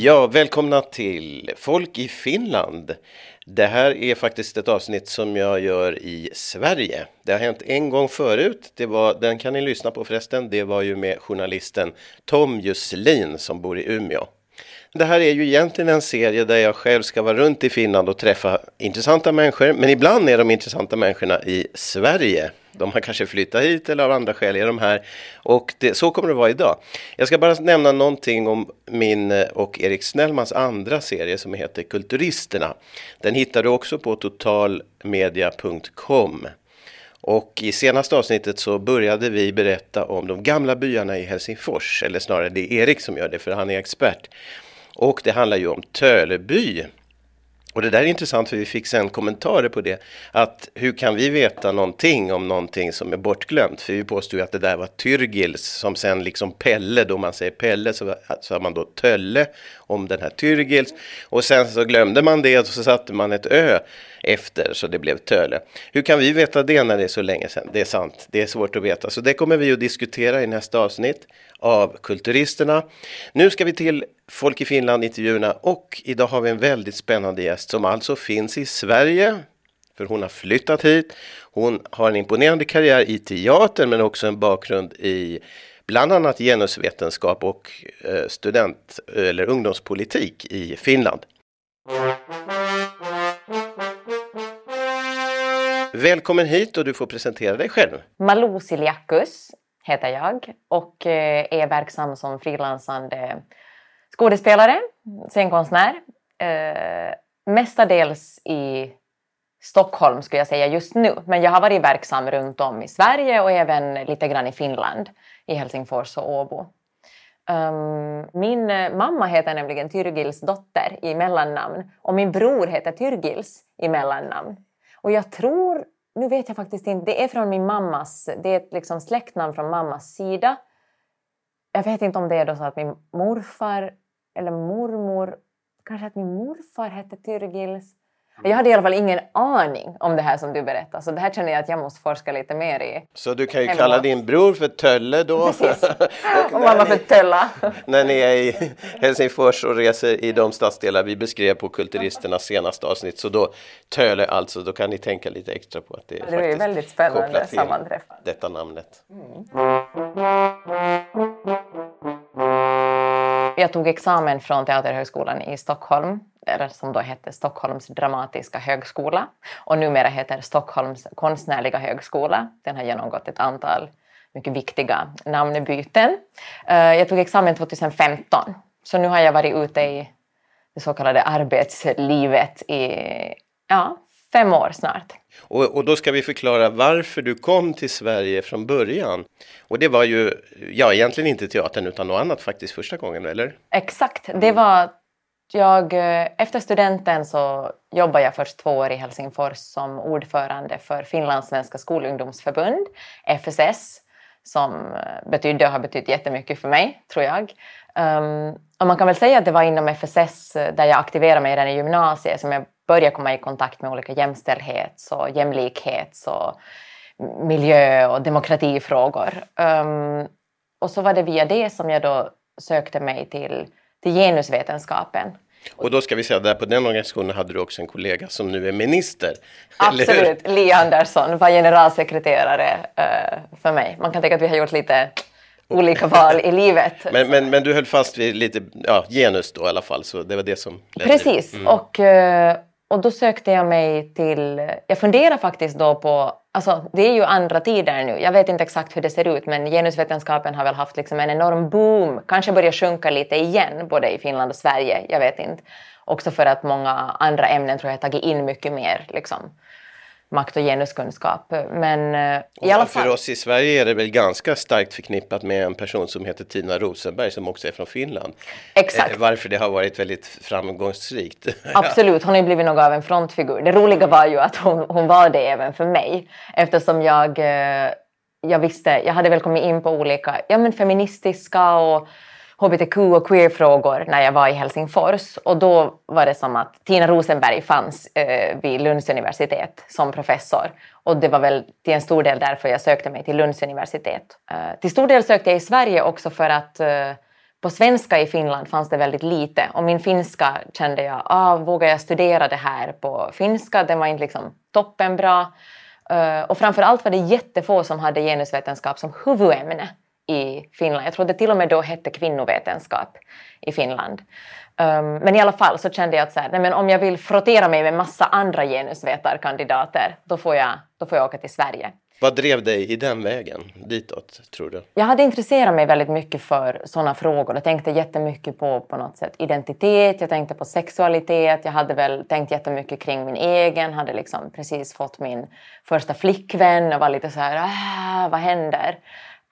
Ja, välkomna till Folk i Finland. Det här är faktiskt ett avsnitt som jag gör i Sverige. Det har hänt en gång förut. Det var, den kan ni lyssna på förresten. Det var ju med journalisten Tom Juslin som bor i Umeå. Det här är ju egentligen en serie där jag själv ska vara runt i Finland och träffa intressanta människor. Men ibland är de intressanta människorna i Sverige. De har kanske flyttat hit eller av andra skäl är de här. Och det, så kommer det vara idag. Jag ska bara nämna någonting om min eh, och Erik Snellmans andra serie som heter Kulturisterna. Den hittar du också på totalmedia.com. Och i senaste avsnittet så började vi berätta om de gamla byarna i Helsingfors, eller snarare det är Erik som gör det för han är expert. Och det handlar ju om Töleby. Och det där är intressant för vi fick sen kommentarer på det. Att hur kan vi veta någonting om någonting som är bortglömt? För vi påstod ju att det där var Tyrgils som sen liksom Pelle, då man säger Pelle så, sa har man då Tölle om den här Tyrgils. Och sen så glömde man det och så satte man ett Ö efter så det blev Töle. Hur kan vi veta det när det är så länge sedan? Det är sant, det är svårt att veta. Så det kommer vi att diskutera i nästa avsnitt av Kulturisterna. Nu ska vi till Folk i Finland-intervjuerna och idag har vi en väldigt spännande gäst som alltså finns i Sverige. För hon har flyttat hit. Hon har en imponerande karriär i teater men också en bakgrund i bland annat genusvetenskap och eh, student eller ungdomspolitik i Finland. Välkommen hit och du får presentera dig själv. Malou Siliakus heter jag och eh, är verksam som frilansande skådespelare, scenkonstnär. Eh, mestadels i Stockholm skulle jag säga just nu, men jag har varit verksam runt om i Sverige och även lite grann i Finland, i Helsingfors och Åbo. Um, min mamma heter nämligen Tyrgils dotter i mellannamn och min bror heter Tyrgils i mellannamn. Och jag tror, nu vet jag faktiskt inte, det är från min mammas, det är ett liksom släktnamn från mammas sida. Jag vet inte om det är då så att min morfar eller mormor, kanske att min morfar hette Tyrgils. Jag hade i alla fall ingen aning om det här som du berättar, så det här känner jag att jag måste forska lite mer i. Så du kan ju Hemma. kalla din bror för Tölle då. Precis. och mamma för Tölla. när ni är i Helsingfors och reser i de stadsdelar vi beskrev på Kulturisternas senaste avsnitt. Så då Töle alltså, då kan ni tänka lite extra på att det är Det är väldigt spännande sammanträffande. Detta namnet. Mm. Jag tog examen från Teaterhögskolan i Stockholm, som då hette Stockholms dramatiska högskola och numera heter Stockholms konstnärliga högskola. Den har genomgått ett antal mycket viktiga namnbyten. Eh, jag tog examen 2015, så nu har jag varit ute i det så kallade arbetslivet i ja, fem år snart. Och, och, då ska vi förklara varför du kom till Sverige från början. Och det var ju, ja egentligen inte teatern utan något annat faktiskt första gången, eller? Exakt, det var jag, eh, efter studenten så jobbade jag först två år i Helsingfors som ordförande för Finlandssvenska skolungdomsförbund, FSS, som eh, betydde och har betytt jättemycket för mig, tror jag. Um, och man kan väl säga att det var inom FSS eh, där jag aktiverade mig redan i gymnasiet som jag började komma i kontakt med olika jämställdhets och jämlikhets och miljö och demokratifrågor. Um, och så var det via det som jag då sökte mig till, till genusvetenskapen. Och då ska vi säga att där på den organisationen hade du också en kollega som nu är minister. Absolut, Li Andersson var generalsekreterare uh, för mig. Man kan tänka att vi har gjort lite olika val i livet. Men, men, men du höll fast vid lite ja, genus då i alla fall, så det var det som Precis, mm. och, uh, och då sökte jag mig till, jag funderar faktiskt då på, alltså det är ju andra tider nu, jag vet inte exakt hur det ser ut men genusvetenskapen har väl haft liksom en enorm boom, kanske börjar sjunka lite igen både i Finland och Sverige, jag vet inte. Också för att många andra ämnen tror jag har tagit in mycket mer liksom makt och genuskunskap. Men eh, i alla fall... För oss i Sverige är det väl ganska starkt förknippat med en person som heter Tina Rosenberg som också är från Finland. Exakt. Eh, varför det har varit väldigt framgångsrikt. Absolut, hon har ju blivit något av en frontfigur. Det roliga var ju att hon, hon var det även för mig eftersom jag eh, jag visste, jag hade väl kommit in på olika ja, men feministiska och hbtq och queerfrågor när jag var i Helsingfors och då var det som att Tina Rosenberg fanns eh, vid Lunds universitet som professor och det var väl till en stor del därför jag sökte mig till Lunds universitet. Eh, till stor del sökte jag i Sverige också för att eh, på svenska i Finland fanns det väldigt lite och min finska kände jag, ah, vågar jag studera det här på finska? Den var inte liksom toppenbra. Uh, och framförallt var det jättefå som hade genusvetenskap som huvudämne i Finland. Jag tror det till och med då hette kvinnovetenskap i Finland. Um, men i alla fall så kände jag att så här, nej, men om jag vill frottera mig med massa andra genusvetarkandidater då får, jag, då får jag åka till Sverige. Vad drev dig i den vägen ditåt, tror du? Jag hade intresserat mig väldigt mycket för sådana frågor. Jag tänkte jättemycket på på något sätt identitet, jag tänkte på sexualitet, jag hade väl tänkt jättemycket kring min egen, hade liksom precis fått min första flickvän och var lite så här, ah, vad händer?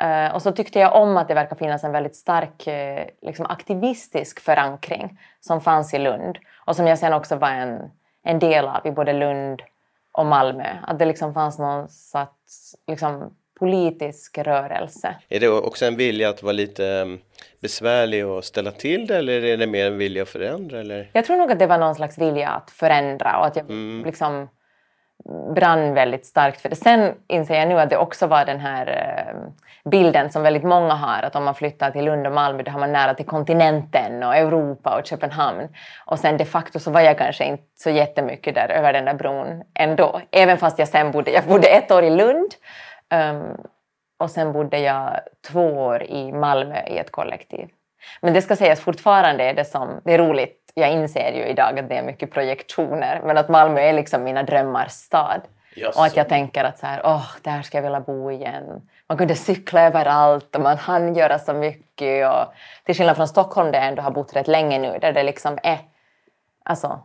Uh, och så tyckte jag om att det verkar finnas en väldigt stark uh, liksom aktivistisk förankring som fanns i Lund och som jag sen också var en, en del av i både Lund och Malmö. Att det liksom fanns någon sorts liksom, politisk rörelse. Är det också en vilja att vara lite mm, besvärlig och ställa till det eller är det mer en vilja att förändra? Eller? Jag tror nog att det var någon slags vilja att förändra och att jag mm. liksom brann väldigt starkt för det. Sen inser jag nu att det också var den här eh, bilden som väldigt många har att om man flyttar till Lund och Malmö då har man nära till kontinenten och Europa och Köpenhamn. Och sen de facto så var jag kanske inte så jättemycket där över den där bron ändå. Även fast jag sen bodde, jag bodde ett år i Lund um, och sen bodde jag två år i Malmö i ett kollektiv. Men det ska sägas fortfarande är det som, det är roligt jag inser ju idag att det är mycket projektioner, men att Malmö är liksom mina drömmars stad. Yes. Och att jag tänker att så här, åh, där ska jag vilja bo igen. Man kunde cykla överallt och man hann göra så mycket. Och, till skillnad från Stockholm där jag ändå har bott rätt länge nu, där det liksom är... Alltså,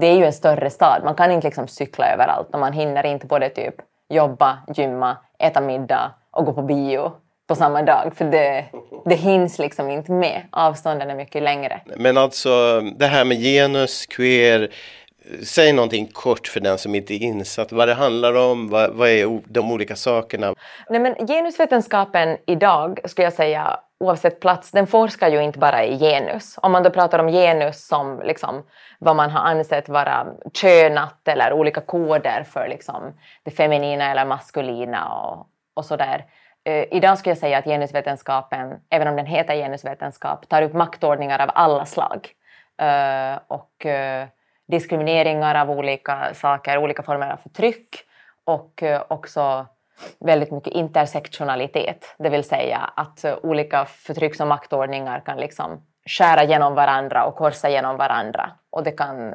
det är ju en större stad. Man kan inte liksom cykla överallt och man hinner inte både typ jobba, gymma, äta middag och gå på bio på samma dag. För det, det hinns liksom inte med. Avstånden är mycket längre. Men alltså det här med genus, queer. Säg någonting kort för den som inte är insatt vad det handlar om, vad, vad är de olika sakerna? Nej, men genusvetenskapen idag, skulle jag säga, oavsett plats, den forskar ju inte bara i genus. Om man då pratar om genus som liksom, vad man har ansett vara könat eller olika koder för liksom, det feminina eller maskulina och, och sådär Uh, idag skulle jag säga att genusvetenskapen, även om den heter genusvetenskap, tar upp maktordningar av alla slag. Uh, och uh, diskrimineringar av olika saker, olika former av förtryck och också väldigt mycket intersektionalitet, det vill säga att olika förtrycks och maktordningar kan liksom skära genom varandra och korsa genom varandra. Och det kan,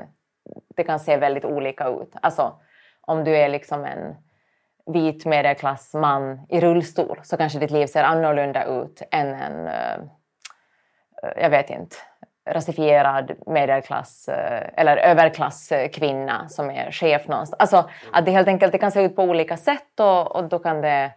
det kan se väldigt olika ut. Alltså om du är liksom en vit medelklassman i rullstol så kanske ditt liv ser annorlunda ut än en, uh, jag vet inte, rasifierad medelklass uh, eller överklasskvinna som är chef någonstans. Alltså att det helt enkelt det kan se ut på olika sätt och, och då kan det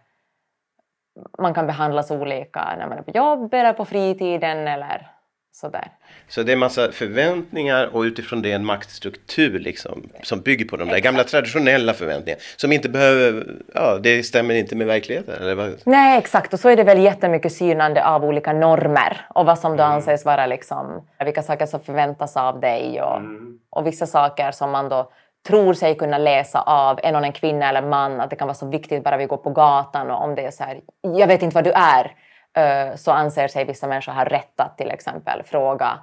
man kan behandlas olika när man är på jobb eller på fritiden eller sådär. Så det är massa förväntningar och utifrån det en maktstruktur liksom, som bygger på de där gamla traditionella förväntningarna som inte behöver, ja det stämmer inte med verkligheten eller vad? Nej exakt och så är det väl jättemycket synande av olika normer och vad som då mm. anses vara liksom, vilka saker som förväntas av dig och, mm. och vissa saker som man då tror sig kunna läsa av en och en kvinna eller man att det kan vara så viktigt bara vi går på gatan och om det är så här, jag vet inte vad du är så anser sig vissa människor ha rätt att till exempel fråga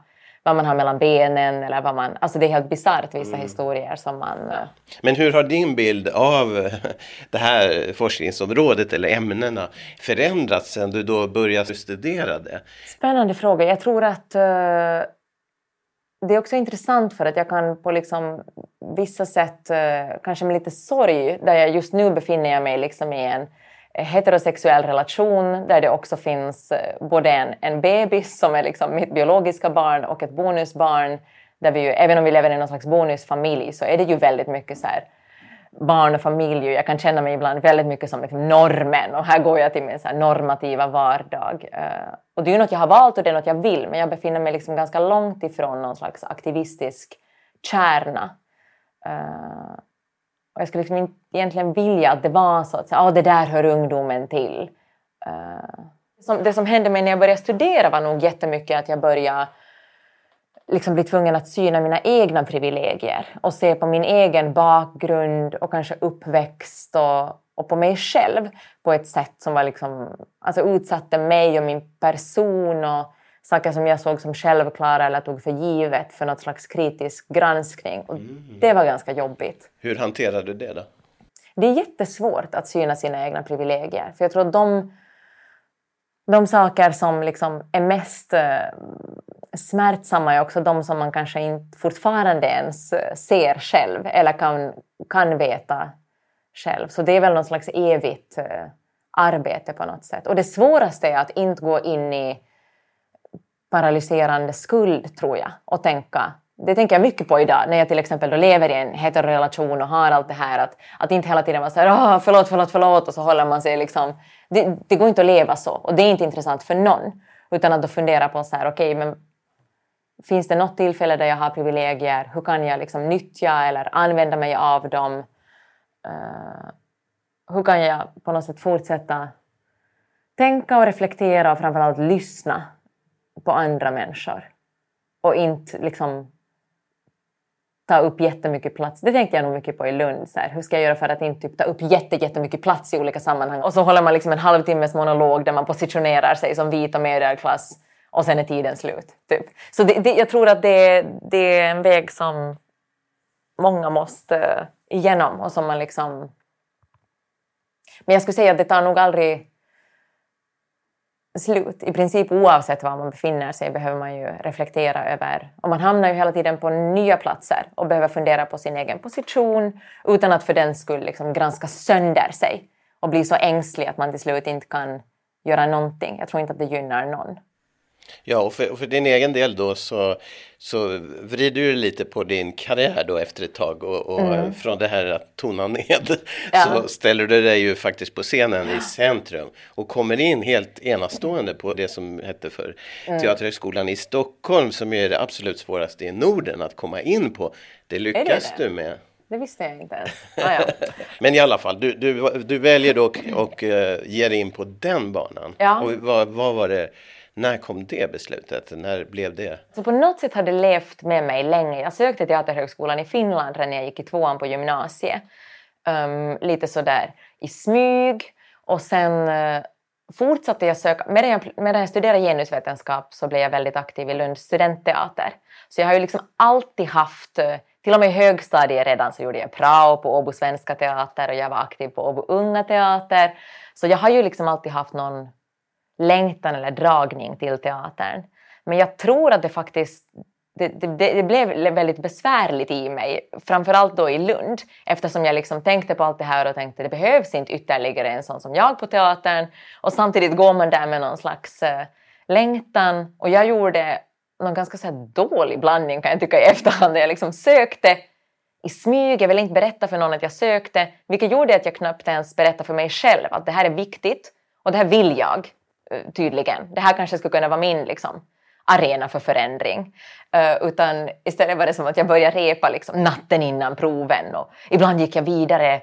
vad man har mellan benen eller vad man... Alltså det är helt bisarrt vissa mm. historier som man... Eh, Men hur har din bild av det här forskningsområdet eller ämnena förändrats sen du då började studera det? Spännande fråga. Jag tror att uh, det är också intressant för att jag kan på liksom vissa sätt, uh, kanske med lite sorg, där jag just nu befinner jag mig liksom i en heterosexuell relation där det också finns eh, både en, en bebis som är liksom mitt biologiska barn och ett bonusbarn. Där vi ju, även om vi lever i någon slags bonusfamilj så är det ju väldigt mycket så här barn och familj. Jag kan känna mig ibland väldigt mycket som liksom normen och här går jag till min så normativa vardag. Eh, och det är ju något jag har valt och det är något jag vill men jag befinner mig liksom ganska långt ifrån någon slags aktivistisk kärna. Eh, och jag skulle liksom inte egentligen vilja att det var så att ah, det där hör ungdomen till. Uh, det som hände mig när jag började studera var nog jättemycket att jag började liksom bli tvungen att syna mina egna privilegier och se på min egen bakgrund och kanske uppväxt och, och på mig själv på ett sätt som var liksom, alltså utsatte mig och min person och saker som jag såg som självklara eller tog för givet för något slags kritisk granskning. Och Mm. Det var ganska jobbigt. Hur hanterade du det då? Det är jättesvårt att syna sina egna privilegier. För jag tror att de, de saker som liksom är mest eh, smärtsamma är också de som man kanske inte fortfarande ens eh, ser själv eller kan, kan veta själv. Så det är väl något slags evigt eh, arbete på något sätt. Och det svåraste är att inte gå in i paralyserande skuld, tror jag, och tänka det tänker jag mycket på idag när jag till exempel då lever i en heterorelation och har allt det här att, att inte hela tiden vara såhär, Åh, förlåt, förlåt, förlåt och så håller man sig liksom det, det går inte att leva så och det är inte intressant för någon utan att då fundera på så här okej okay, men finns det något tillfälle där jag har privilegier? Hur kan jag liksom nyttja eller använda mig av dem? Uh, hur kan jag på något sätt fortsätta tänka och reflektera och framförallt lyssna? På andra människor och inte liksom ta upp jättemycket plats. Det tänkte jag nog mycket på i Lund. Så här, hur ska jag göra för att inte typ, ta upp jätte, jättemycket plats i olika sammanhang? Och så håller man liksom en halvtimmes monolog där man positionerar sig som vit och medelklass och sen är tiden slut. Typ. Så det, det, jag tror att det, det är en väg som många måste eh, igenom och som man liksom... Men jag skulle säga att det tar nog aldrig slut. I princip oavsett var man befinner sig behöver man ju reflektera över... Och man hamnar ju hela tiden på nya platser och behöver fundera på sin egen position utan att för den skull liksom granska sönder sig och bli så ängslig att man till slut inte kan göra någonting. Jag tror inte att det gynnar någon. Ja, och för, och för, din egen del då så, så vrider du lite på din karriär då efter ett tag och, och mm. från det här att tona ned ja. så ställer du dig ju faktiskt på scenen i centrum och kommer in helt enastående på det som hette för mm. Teaterhögskolan i Stockholm som är det absolut svåraste i Norden att komma in på. Det lyckas det det? du med. Det visste jag inte ens. Ah, ja. Men i alla fall, du, du, du väljer då och, och uh, ger in på den banan. Ja. Och vad, vad var det när kom det beslutet? När blev det? Så på något sätt har det levt med mig länge. Jag sökte Teaterhögskolan i Finland redan när jag gick i tvåan på gymnasiet. Um, ehm, lite sådär i smyg. Och sen uh, fortsatte jag söka. Medan jag, medan jag studerade genusvetenskap så blev jag väldigt aktiv i Lunds studentteater. Så jag har ju liksom alltid haft, eh, till och med i högstadiet redan så gjorde jag prao på Åbo Svenska Teater och jag var aktiv på Åbo Unga Teater. Så jag har ju liksom alltid haft någon längtan eller dragning till teatern. Men jag tror att det faktiskt det, det, det, blev väldigt besvärligt i mig, framförallt då i Lund, eftersom jag liksom tänkte på allt det här och tänkte det behövs inte ytterligare en sån som jag på teatern. Och samtidigt går man där med någon slags uh, längtan. Och jag gjorde någon ganska så här dålig blandning kan jag tycka i efterhand, jag liksom sökte i smyg, jag ville inte berätta för någon att jag sökte, vilket gjorde att jag knappt ens berättade för mig själv att det här är viktigt och det här vill jag. Eh, tydligen. Det här kanske skulle kunna vara min liksom, arena för förändring. Uh, utan istället var det som att jag började repa liksom, natten innan proven och ibland gick jag vidare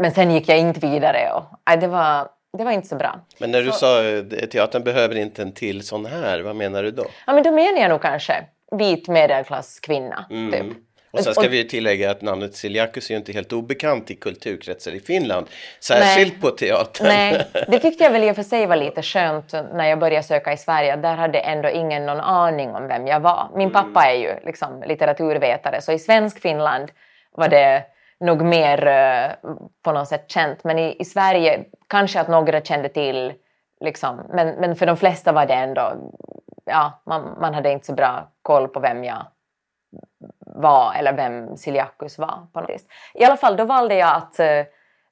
men sen gick jag inte vidare. Och, uh, det, var, det var inte så bra. Men när du så, sa att teatern behöver inte en till sån här, vad menar du då? Ja men då menar jag nog kanske vit medelklasskvinna. Mm. Typ. Och sen ska vi tillägga att namnet Siliakus är ju inte helt obekant i kulturkretsar i Finland. Särskilt Nej. på teatern. Nej, det tyckte jag väl i och för sig var lite skönt när jag började söka i Sverige. Där hade ändå ingen någon aning om vem jag var. Min mm. pappa är ju liksom litteraturvetare så i svensk Finland var det nog mer uh, på något sätt känt. Men i, i Sverige kanske att några kände till liksom. Men, men för de flesta var det ändå, ja, man, man hade inte så bra koll på vem jag var eller vem Siliakus var. På något vis. I alla fall då valde jag att, eh,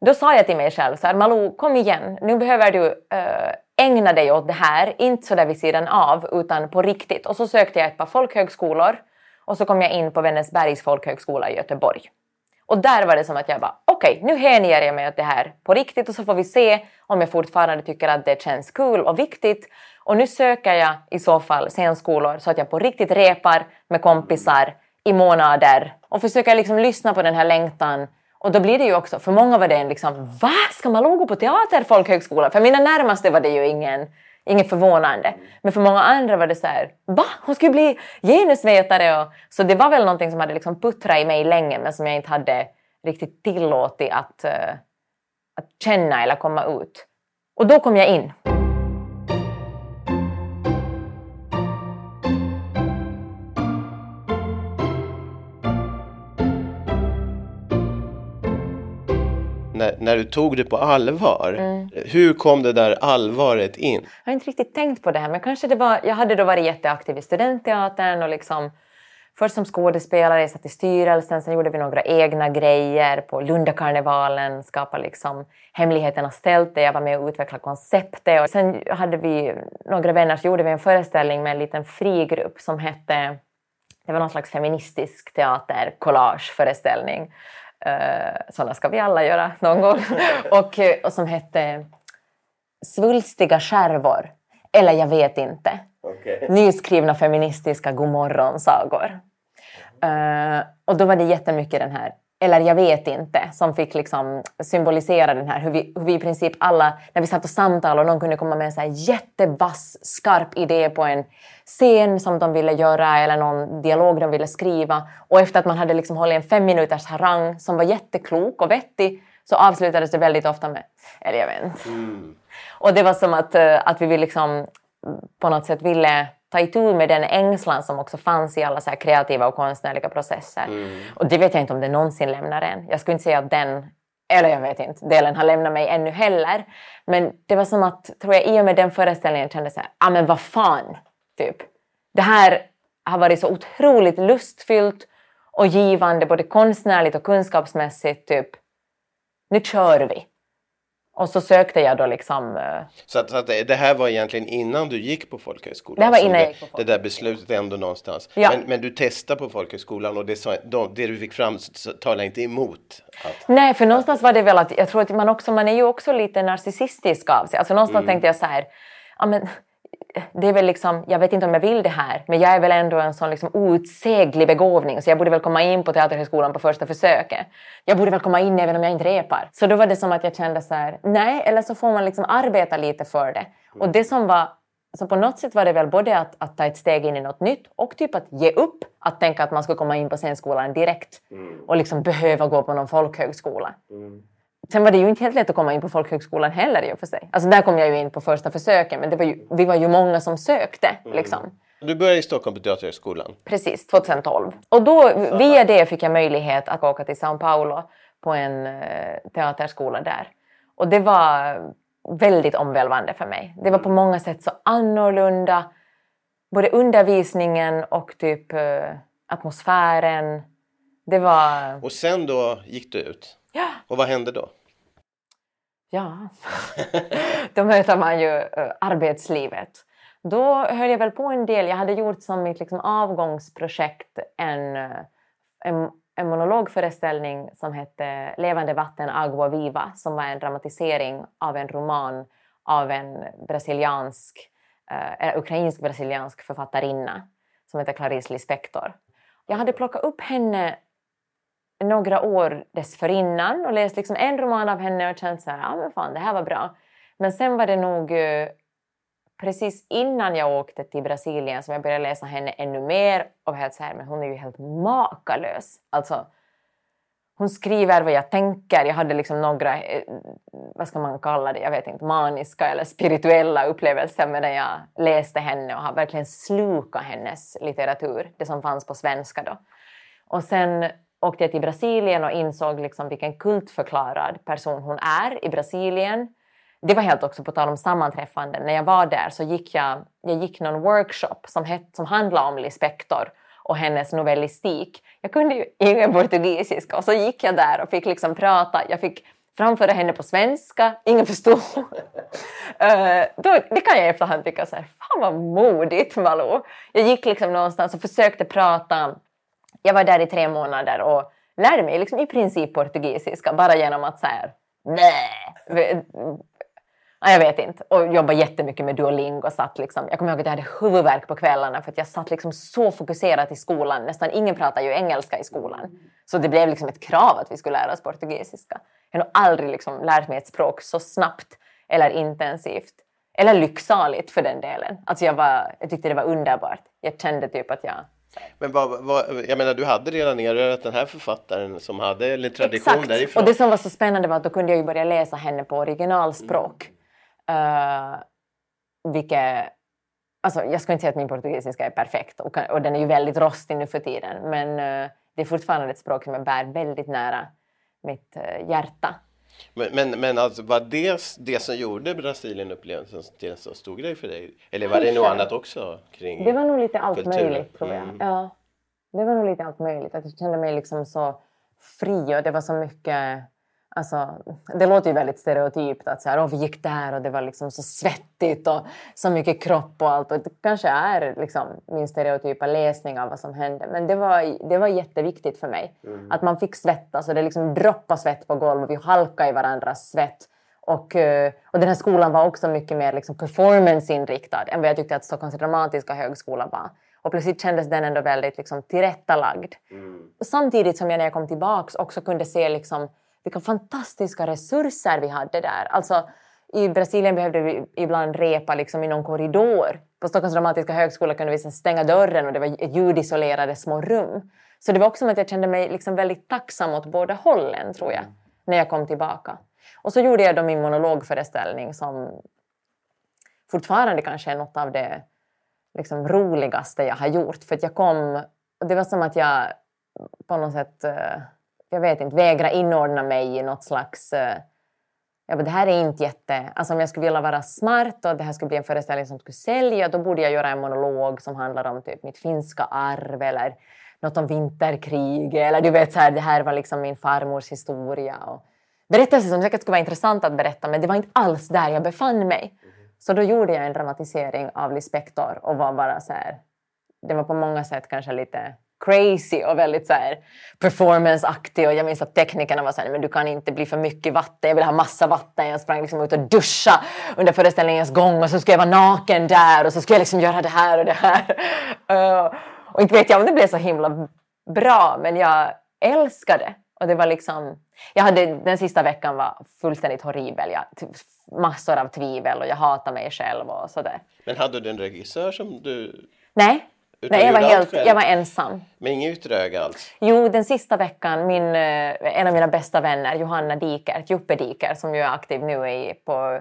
då sa jag till mig själv så här, Malou kom igen, nu behöver du eh, ägna dig åt det här, inte så där vid sidan av utan på riktigt. Och så sökte jag ett par folkhögskolor och så kom jag in på Vännäsbergs folkhögskola i Göteborg. Och där var det som att jag bara okej, okay, nu hänger jag mig åt det här på riktigt och så får vi se om jag fortfarande tycker att det känns kul och viktigt. Och nu söker jag i så fall scenskolor så att jag på riktigt repar med kompisar i månader och försöker liksom lyssna på den här längtan. Och då blir det ju också, för många var det en liksom, va? Ska man gå på teater, folkhögskola? För mina närmaste var det ju ingen, inget förvånande. Men för många andra var det så här, va? Hon skulle bli genusvetare! Och, så det var väl någonting som hade liksom puttrat i mig länge men som jag inte hade riktigt tillåtit att, uh, att känna eller komma ut. Och då kom jag in. När, när du tog det på allvar. Mm. Hur kom det där allvaret in? Jag har inte riktigt tänkt på det här men kanske det var, jag hade då varit jätteaktiv i studentteatern och liksom först som skådespelare, jag satt i styrelsen, sen gjorde vi några egna grejer på Lundakarnevalen, skapade liksom Hemligheternas tält där jag var med och utvecklade konceptet. Och sen hade vi några vänner så gjorde vi en föreställning med en liten frigrupp som hette, det var någon slags feministisk teater, collageföreställning. Uh, sådana ska vi alla göra någon gång. och, och som hette Svulstiga skärvor, eller jag vet inte. Okay. Nyskrivna feministiska godmorgonsagor. Uh, och då var det jättemycket den här, eller jag vet inte, som fick liksom symbolisera den här hur vi, hur vi i princip alla, när vi satt och samtalade och någon kunde komma med en så här jättevass, skarp idé på en scen som de ville göra eller någon dialog de ville skriva och efter att man hade liksom hållit en fem minuters harang som var jätteklok och vettig så avslutades det väldigt ofta med, eller jag vet inte. Mm. Och det var som att, eh, att vi liksom på något sätt ville ta itu med den ängslan som också fanns i alla så kreativa och konstnärliga processer. Mm. Och det vet jag inte om det någonsin lämnar en. Jag skulle inte säga att den, eller jag vet inte, delen har lämnat mig ännu heller. Men det var som att, tror jag, i och med den föreställningen kände jag så här, ah men vad fan, typ. Det här har varit så otroligt lustfyllt och givande både konstnärligt och kunskapsmässigt, typ. Nu kör vi. Och så sökte jag då liksom... Uh... Så, att, så att det här var egentligen innan du gick på folkhögskolan? Det här var innan jag gick på folkhögskolan. Det där beslutet ändå någonstans. Ja. Men, men du testade på folkhögskolan och det, sa, det du fick fram talade inte emot? Att... Nej, för någonstans var det väl att jag tror att man också, man är ju också lite narcissistisk av sig. Alltså någonstans mm. tänkte jag så här, ja men det är väl liksom, jag vet inte om jag vill det här, men jag är väl ändå en sån liksom outsäglig begåvning så jag borde väl komma in på Teaterhögskolan på första försöket. Jag borde väl komma in även om jag inte repar. Så då var det som att jag kände så här, nej, eller så får man liksom arbeta lite för det. Och det som var så på något sätt var det väl både att, att ta ett steg in i något nytt och typ att ge upp att tänka att man ska komma in på scenskolan direkt mm. och liksom behöva gå på någon folkhögskola. Mm. Sen var det ju inte helt lätt att komma in på folkhögskolan heller i och för sig. Alltså där kom jag ju in på första försöken men det var ju, vi var ju många som sökte. Mm. Liksom. Du började i Stockholm på Teaterhögskolan? Precis, 2012. Och då via det fick jag möjlighet att åka till São Paulo på en uh, teaterskola där. Och det var väldigt omvälvande för mig. Det var på många sätt så annorlunda. Både undervisningen och typ uh, atmosfären. Det var... Och sen då gick du ut? Ja. Och vad hände då? Ja, då möter man ju eh, arbetslivet. Då höll jag väl på en del. Jag hade gjort som mitt liksom, avgångsprojekt en, eh, en, en monologföreställning som hette Levande vatten, Agua Viva som var en dramatisering av en roman av en brasiliansk, uh, ukrainsk-brasiliansk författarinna som heter Clarice Lispector. Jag hade plockat upp henne några år dessförinnan och läst liksom en roman av henne och känt så här, ja men fan det här var bra. Men sen var det nog eh, precis innan jag åkte till Brasilien som jag började läsa henne ännu mer och helt så här, men hon är ju helt makalös. Alltså, hon skriver vad jag tänker. Jag hade liksom några, eh, vad ska man kalla det, jag vet inte, maniska eller spirituella upplevelser medan jag läste henne och har verkligen slukat hennes litteratur, det som fanns på svenska då. Och sen åkte jag till Brasilien och insåg liksom vilken kultförklarad person hon är i Brasilien. Det var helt också på tal om sammanträffanden. När jag var där så gick jag, jag gick någon workshop som, het, som handlade om Lispector och hennes novellistik. Jag kunde ju ingen portugisiska och så gick jag där och fick liksom prata. Jag fick framföra henne på svenska, ingen förstod. uh, då, det kan jag i efterhand tycka så här, fan vad modigt Malou. Jag gick liksom någonstans och försökte prata jag var där i tre månader och lärde mig liksom i princip portugisiska bara genom att så här, nej. Jag vet inte. Och jobbade jättemycket med Duolingo. Satt liksom, jag kommer ihåg att jag hade huvudvärk på kvällarna för att jag satt liksom så fokuserat i skolan. Nästan ingen pratar ju engelska i skolan. Så det blev liksom ett krav att vi skulle lära oss portugisiska. Jag har nog aldrig liksom lärt mig ett språk så snabbt eller intensivt. Eller lycksaligt för den delen. Alltså jag, var, jag tyckte det var underbart. Jag kände typ att jag men vad, vad, jag menar, du hade redan erövrat den här författaren som hade en tradition Exakt. därifrån. Och det som var så spännande var att då kunde jag ju börja läsa henne på originalspråk. Mm. Uh, vilket, alltså, jag ska inte säga att min portugisiska är perfekt och, och den är ju väldigt rostig nu för tiden men uh, det är fortfarande ett språk som jag bär väldigt nära mitt uh, hjärta. Men, men, men alltså, var det det som gjorde Brasilien-upplevelsen till en så stor grej för dig? Eller var det något annat också? Kring det var nog lite allt kulturen? möjligt tror jag. Mm. Ja, det var nog lite allt möjligt. Att jag kände mig liksom så fri och det var så mycket... Alltså, det låter ju väldigt stereotypt att så här, "Åh, vi gick där och det var liksom så svettigt och så mycket kropp och allt. Och det kanske är liksom min stereotypa läsning av vad som hände. Men det var, det var jätteviktigt för mig. Att man fick svettas och det liksom droppade svett på golvet. Vi halkade i varandras svett. Och, eh, och den här skolan var också mycket mer liksom performanceinriktad än vad jag tyckte att Stockholms dramatiska högskola var. Och plötsligt kändes den ändå väldigt liksom, tillrättalagd. Samtidigt som jag när jag kom tillbaks också kunde se liksom, vilka fantastiska resurser vi hade där. Alltså, I Brasilien behövde vi ibland repa liksom, i någon korridor. På Stockholms dramatiska högskola kunde vi stänga dörren och det var ljudisolerade små rum. Så det var också som att jag kände mig liksom väldigt tacksam åt båda hållen, tror jag, när jag kom tillbaka. Och så gjorde jag då min monologföreställning som fortfarande kanske är något av det liksom, roligaste jag har gjort. För att jag kom... Det var som att jag på något sätt, eh, jag vet inte, vägra inordna mig i något slags... eh, Jag bara, det här är inte jätte... Alltså om jag skulle vilja vara smart och det här skulle bli en föreställning som skulle sälja, då borde jag göra en monolog som handlar om typ mitt finska arv eller något om vinterkriget eller du vet så här, det här var liksom min farmors historia. Och berättelser som säkert skulle vara intressant att berätta men det var inte alls där jag befann mig. Så då gjorde jag en dramatisering av Lispektor och var bara så här, det var på många sätt kanske lite crazy och väldigt så här performanceaktig och jag minns att teknikerna var så här, men du kan inte bli för mycket vatten, jag vill ha massa vatten. Jag sprang liksom ut och duscha under föreställningens gång och så skulle jag vara naken där och så skulle jag liksom göra det här och det här. Uh, och inte vet jag om det blev så himla bra men jag älskade och det var liksom, jag hade, den sista veckan var fullständigt horribel. Jag, typ massor av tvivel och jag hatar mig själv och sådär. Men hade du en regissör som du... Nej, Utan Nej jag, var helt, jag var ensam. Men inget yttre öga alls? Jo, den sista veckan, min, eh, en av mina bästa vänner, Johanna Diker, Juppe Diker, som ju är aktiv nu i, på,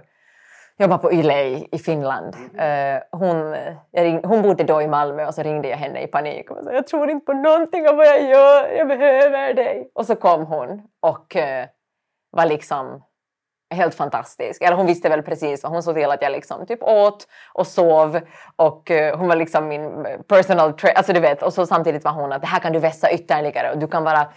jobbar på Yle i, i Finland. Eh, hon, ring, hon bodde då i Malmö och så ringde jag henne i panik och sa jag tror inte på någonting av vad jag gör, jag behöver dig. Och så kom hon och eh, var liksom helt fantastisk. Eller hon visste väl precis vad hon såg till att jag liksom typ åt och sov och eh, hon var liksom min personal trainer. Alltså du vet, och så samtidigt var hon att det här kan du vässa ytterligare och du kan vara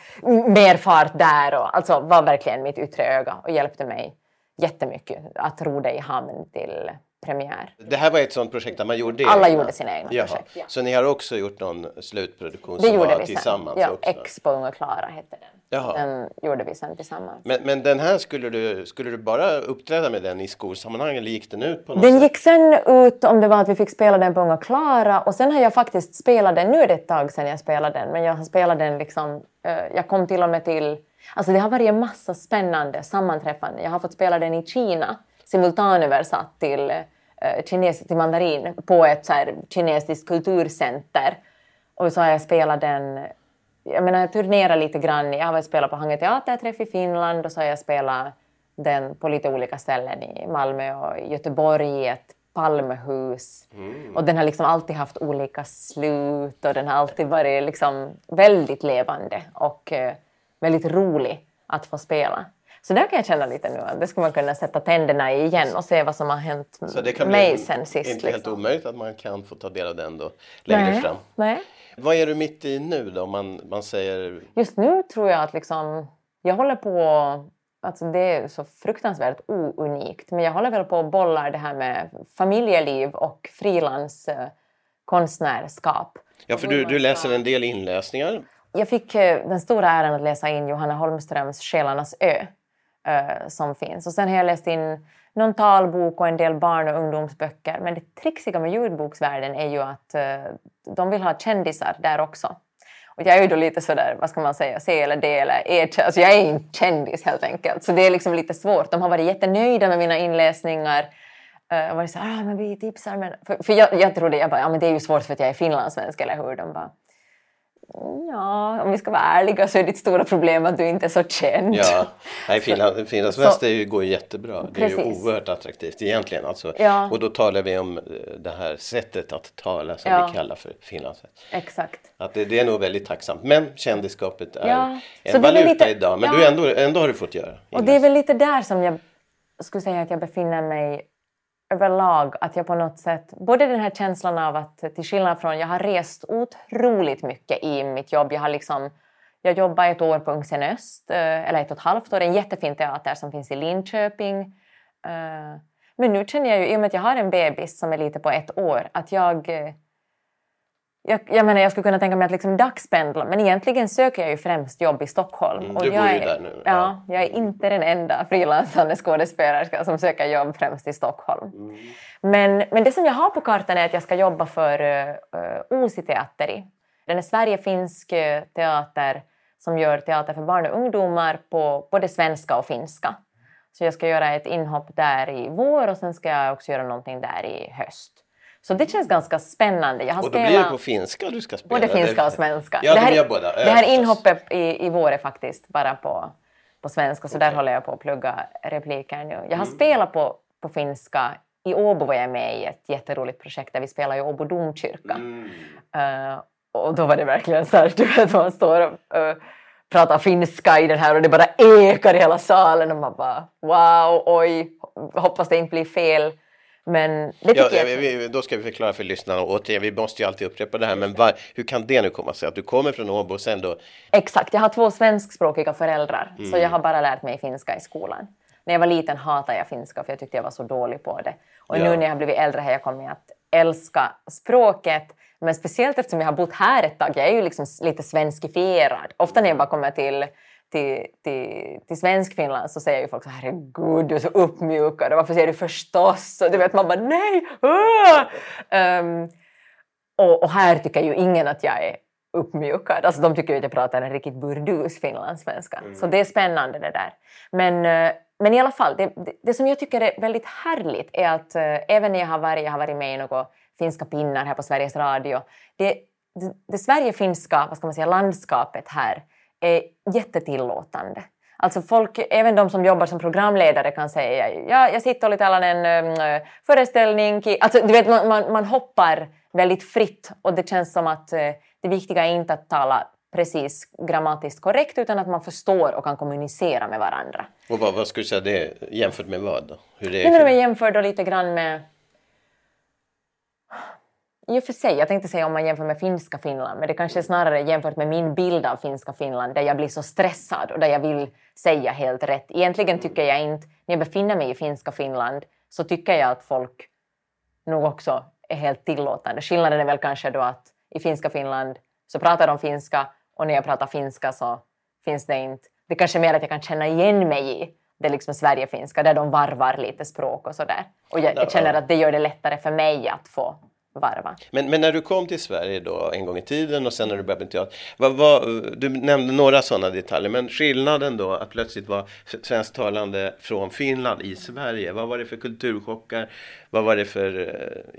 mer fart där och alltså var verkligen mitt yttre öga och hjälpte mig jättemycket att ro det i hamn till premiär. Det här var ett sånt projekt där man gjorde Alla egna. gjorde sina egna Jaha. projekt, ja. Så ni har också gjort någon slutproduktion Det som gjorde var vi sen. tillsammans Ja, också? X på Unga Klara hette den. Jaha. Den gjorde vi sen tillsammans. Men, men den här, skulle du, skulle du bara uppträda med den i skolsammanhang eller gick den ut på något Den sätt? gick sen ut om det var att vi fick spela den på Unga Klara och sen har jag faktiskt spelat den, nu är det ett tag sedan jag spelade den, men jag har spelat den liksom, eh, jag kom till och med till, alltså det har varit en massa spännande sammanträffanden. Jag har fått spela den i Kina, simultanöversatt till, eh, kines, till mandarin på ett så här, kinesiskt kulturcenter. Och så har jag spelat den jag menar, jag turnerar lite grann. Jag har varit spelat på Hange Teaterträff i Finland och så har jag spelat den på lite olika ställen i Malmö och Göteborg i ett Palmehus. Och den har liksom alltid haft olika slut och den har alltid varit liksom väldigt levande och eh, väldigt rolig att få spela. Så där kan jag känna lite nu att det skulle man kunna sätta tänderna i igen och se vad som har hänt Så det kan mig bli sen sist. inte helt liksom. omöjligt att man kan få ta del av den då längre Nej, fram. nej. Vad är du mitt i nu då? Om man, man säger... Just nu tror jag att liksom, jag håller på, alltså det är så fruktansvärt ounikt, men jag håller väl på att bollar det här med familjeliv och frilans eh, konstnärskap. Ja, för du, du läser en del inläsningar. Jag fick eh, den stora äran att läsa in Johanna Holmströms Själarnas ö eh, som finns. Och sen har jag läst in någon talbok och en del barn och ungdomsböcker. Men det trixiga med ljudboksvärlden är ju att eh, de vill ha kändisar där också. Och jag är ju då lite sådär, vad ska man säga, C eller D eller E. Alltså jag är inte kändis helt enkelt. Så det är liksom lite svårt. De har varit jättenöjda med mina inläsningar. Eh, och varit så ah, men vi tipsar. Men... För, för jag, jag trodde, jag bara, ja men det är ju svårt för att jag är finlandssvensk, eller hur? De bara, Ja, om vi ska vara ärliga så är ditt stora problem att du inte är så känd. Ja, nej, Finland, Finlandsfest så, går ju jättebra. Det precis. är ju oerhört attraktivt egentligen. Alltså. Ja. Och då talar vi om eh, det här sättet att tala som ja. vi kallar för Finlandsfest. Exakt. Att det, det, är nog väldigt tacksamt. Men kändisskapet är ja. en valuta lite, idag. Men du ändå, ändå har du fått göra. Och det är väl lite där som jag skulle säga att jag befinner mig överlag att jag på något sätt, både den här känslan av att till skillnad från, jag har rest otroligt mycket i mitt jobb. Jag har liksom, jag jobbade ett år på Ungsen Öst, eh, eller ett och ett halvt år, en jättefin teater som finns i Linköping. Eh, men nu känner jag ju, i och med att jag har en bebis som är lite på ett år, att jag eh, jag, jag menar, jag skulle kunna tänka mig att liksom dagspendla, men egentligen söker jag ju främst jobb i Stockholm. Mm, du bor ju där nu. Ja. ja. jag är inte den enda frilansande skådespelerska som söker jobb främst i Stockholm. Mm. Men, men det som jag har på kartan är att jag ska jobba för uh, Uusi Teatteri. Den är Sverige-finsk eh, teater som gör teater för barn och ungdomar på både svenska och finska. Så jag ska göra ett inhopp där i vår och sen ska jag också göra någonting där i höst. Så det känns ganska spännande. Jag har och då blir det på finska du ska spela? Både finska och svenska. Ja, det, här, de båda. det här inhoppet i, i vår är faktiskt bara på, på svenska, så okay. där håller jag på att plugga repliker nu. Jag har mm. spelat på, på finska. I Åbo var jag med i ett jätteroligt projekt där vi spelade i Åbo domkyrka. Mm. Uh, och då var det verkligen så här, du vet, man står och uh, pratar finska i den här och det bara ekar i hela salen och man bara wow, oj, hoppas det inte blir fel. Men det ja, jag... vi, då ska vi förklara för lyssnarna återigen, vi måste ju alltid upprepa det här, men var, hur kan det nu komma sig att du kommer från Åbo och sen då? Exakt, jag har två svenskspråkiga föräldrar, mm. så jag har bara lärt mig finska i skolan. När jag var liten hatade jag finska för jag tyckte jag var så dålig på det. Och ja. nu när jag har blivit äldre har jag kommit att älska språket, men speciellt eftersom jag har bott här ett tag, jag är ju liksom lite svenskifierad. Ofta när jag bara kommer till till, till, till Svenskfinland så säger ju folk så herregud du är så uppmjukad och varför säger du förstås? Och du vet man bara nej! Um, och, och, här tycker ju ingen att jag är uppmjukad. Alltså de tycker ju att jag pratar en riktigt burdus finlandssvenska. Mm. Så det är spännande det där. Men, eh, men i alla fall, det, det, det som jag tycker är väldigt härligt är att äh, även när jag har varit, jag har varit med i några finska pinnar här på Sveriges Radio, det, det, det Sverige-finska vad ska man säga, landskapet här är jättetillåtande. Alltså folk, även de som jobbar som programledare kan säga ja, jag sitter och lite en um, föreställning. Alltså, du vet, man, man, man, hoppar väldigt fritt och det känns som att uh, det viktiga är inte att tala precis grammatiskt korrekt utan att man förstår och kan kommunicera med varandra. Och vad, vad skulle du säga det jämfört med vad? Då? Hur det är Nej, men jämför då lite grann med i och för sig, jag tänkte säga om man jämför med finska Finland, men det kanske är snarare jämfört med min bild av finska Finland där jag blir så stressad och där jag vill säga helt rätt. Egentligen tycker jag inte, när jag befinner mig i finska Finland, så tycker jag att folk nog också är helt tillåtande. Skillnaden är väl kanske då att i finska Finland så pratar de finska och när jag pratar finska så finns det inte... Det kanske är mer att jag kan känna igen mig i det liksom Sverigefinska där de varvar lite språk och sådär. Och jag, jag känner att det gör det lättare för mig att få varva. Men, men när du kom till Sverige då en gång i tiden och sen när du började med teater. Vad, vad, du nämnde några sådana detaljer, men skillnaden då att plötsligt vara svensktalande från Finland i Sverige. Vad var det för kulturchockar? Vad var det för uh,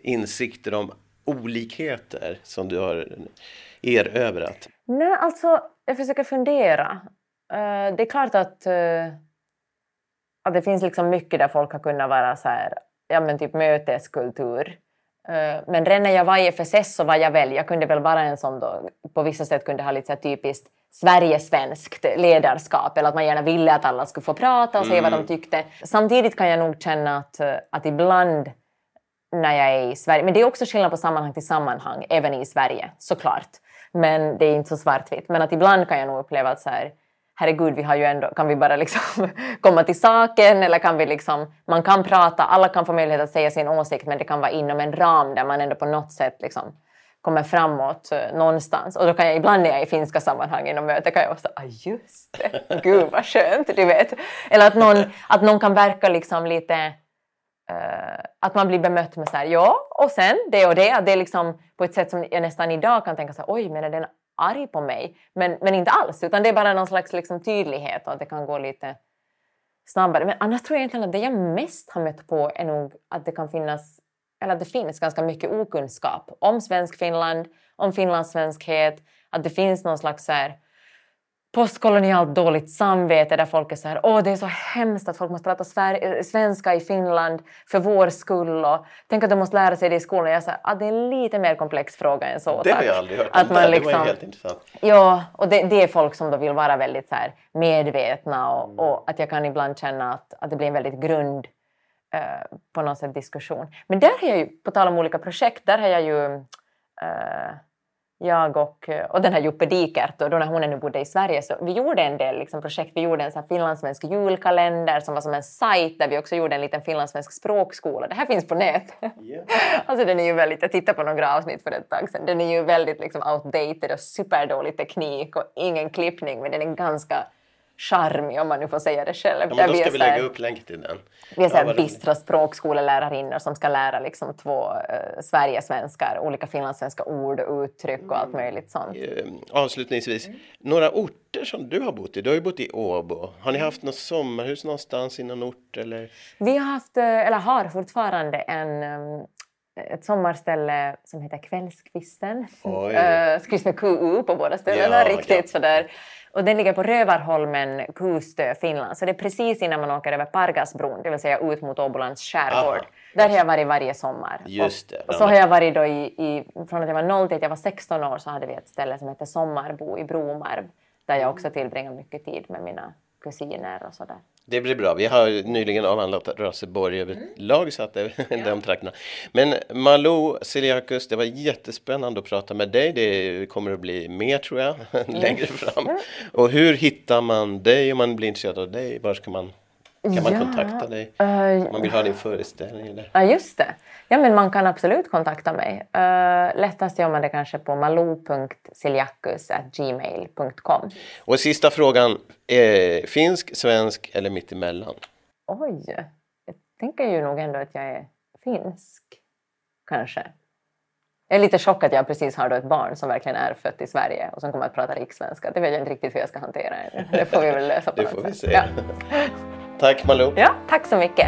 insikter om olikheter som du har erövrat? Nej, alltså jag försöker fundera. Uh, det är klart att, uh, att det finns liksom mycket där folk har kunnat vara så här, ja men typ möteskultur Eh, men redan när jag var i FSS så var jag väl, jag kunde väl vara en som då på vissa sätt kunde ha lite så typiskt Sverigesvenskt ledarskap eller att man gärna ville att alla skulle få prata och säga mm. vad de tyckte. Samtidigt kan jag nog känna att, eh, att ibland när jag är i Sverige, men det är också skillnad på sammanhang till sammanhang, även i Sverige såklart. Men det är inte så svartvitt. Men att ibland kan jag nog uppleva att så här, herregud, vi har ju ändå, kan vi bara liksom komma till saken eller kan vi liksom, man kan prata, alla kan få möjlighet att säga sin åsikt men det kan vara inom en ram där man ändå på något sätt liksom kommer framåt eh, någonstans. Och då kan jag ibland när jag är i finska sammanhang inom möte kan jag också ah just det, gud vad skönt, du vet. Eller att någon, att någon kan verka liksom lite uh, att man blir bemött med så här, ja, och sen det och det. Att det är liksom på ett sätt som jag nästan idag kan tänka så här, oj, men är den arg på mig. Men, men inte alls, utan det är bara någon slags liksom, tydlighet och att det kan gå lite snabbare. Men annars tror jag egentligen att det jag mest har mött på är nog att det kan finnas, eller att det finns ganska mycket okunskap om svensk Finland, om finlandssvenskhet, att det finns någon slags så här, postkolonialt dåligt samvete där folk är så här åh det är så hemskt att folk måste prata Sver svenska i Finland för vår skull och tänk att de måste lära sig det i skolan. Jag säger att det är en lite mer komplex fråga än så. Det har jag aldrig hört att man liksom, det var helt intressant. Ja, och det, det, är folk som då vill vara väldigt så medvetna och, mm. och, att jag kan ibland känna att, att det blir en väldigt grund uh, på något sätt diskussion. Men där har jag ju, på tal om olika projekt, där har jag ju uh, jag och, och den här Juppe Dikert, och då när hon ännu bodde i Sverige, så vi gjorde en del liksom, projekt. Vi gjorde en så här finlandssvensk julkalender som var som en sajt där vi också gjorde en liten finlandssvensk språkskola. Det här finns på nätet. Yeah. alltså den är ju väldigt, jag tittade på några avsnitt för ett tag sedan, den är ju väldigt liksom, outdated och superdålig teknik och ingen klippning men den är ganska charmig om man nu får säga det själv. Ja, men då ska vi lägga upp länk till den. Vi är så ja, bistra språkskolelärarinnor som ska lära liksom två uh, Sverigesvenskar olika finlandssvenska ord och uttryck och allt möjligt sånt. Uh, avslutningsvis, mm. några orter som du har bott i? Du har ju bott i Åbo. Har ni haft något sommarhus någonstans i någon ort? Eller? Vi har haft, eh, eller har fortfarande en um, ett sommarställe som heter Kvällskvisten. Uh, skrivs med QU på båda ställena, ja, riktigt ja. sådär och den ligger på Rövarholmen, Kustö, Finland. Så det är precis innan man åker över Pargasbron, det vill säga ut mot Åbolands skärgård. Aha. Där har jag varit varje sommar. Just. Och, och så har jag varit då i, i, från att jag var 0 till att jag var 16 år så hade vi ett ställe som heter Sommarbo i Bromarv. Där jag också tillbringar mycket tid med mina kusiner och sådär. Det blir bra. Vi har nyligen avhandlat Raseborg överlag mm. så att det är de trakterna. Men Malou Siliakus, det var jättespännande att prata med dig. Det kommer att bli mer tror jag längre fram. Mm. Och hur hittar man dig om man blir intresserad av dig? Var ska man kan man ja, kontakta dig? Uh, man vill ha din föreställning? Eller? Ja, just det. Ja, men man kan absolut kontakta mig. Uh, lättast gör man det kanske på malou.siljakus.gmail.com. Och sista frågan, eh, finsk, svensk eller mittemellan? Oj, jag tänker ju nog ändå att jag är finsk, kanske. Jag är lite chockad att jag precis har då ett barn som verkligen är fött i Sverige och som kommer att prata rikssvenska. Det vet jag inte riktigt hur jag ska hantera. Det får vi väl lösa på Det får vi se. Ja. Tack Malou. Ja, tack så mycket.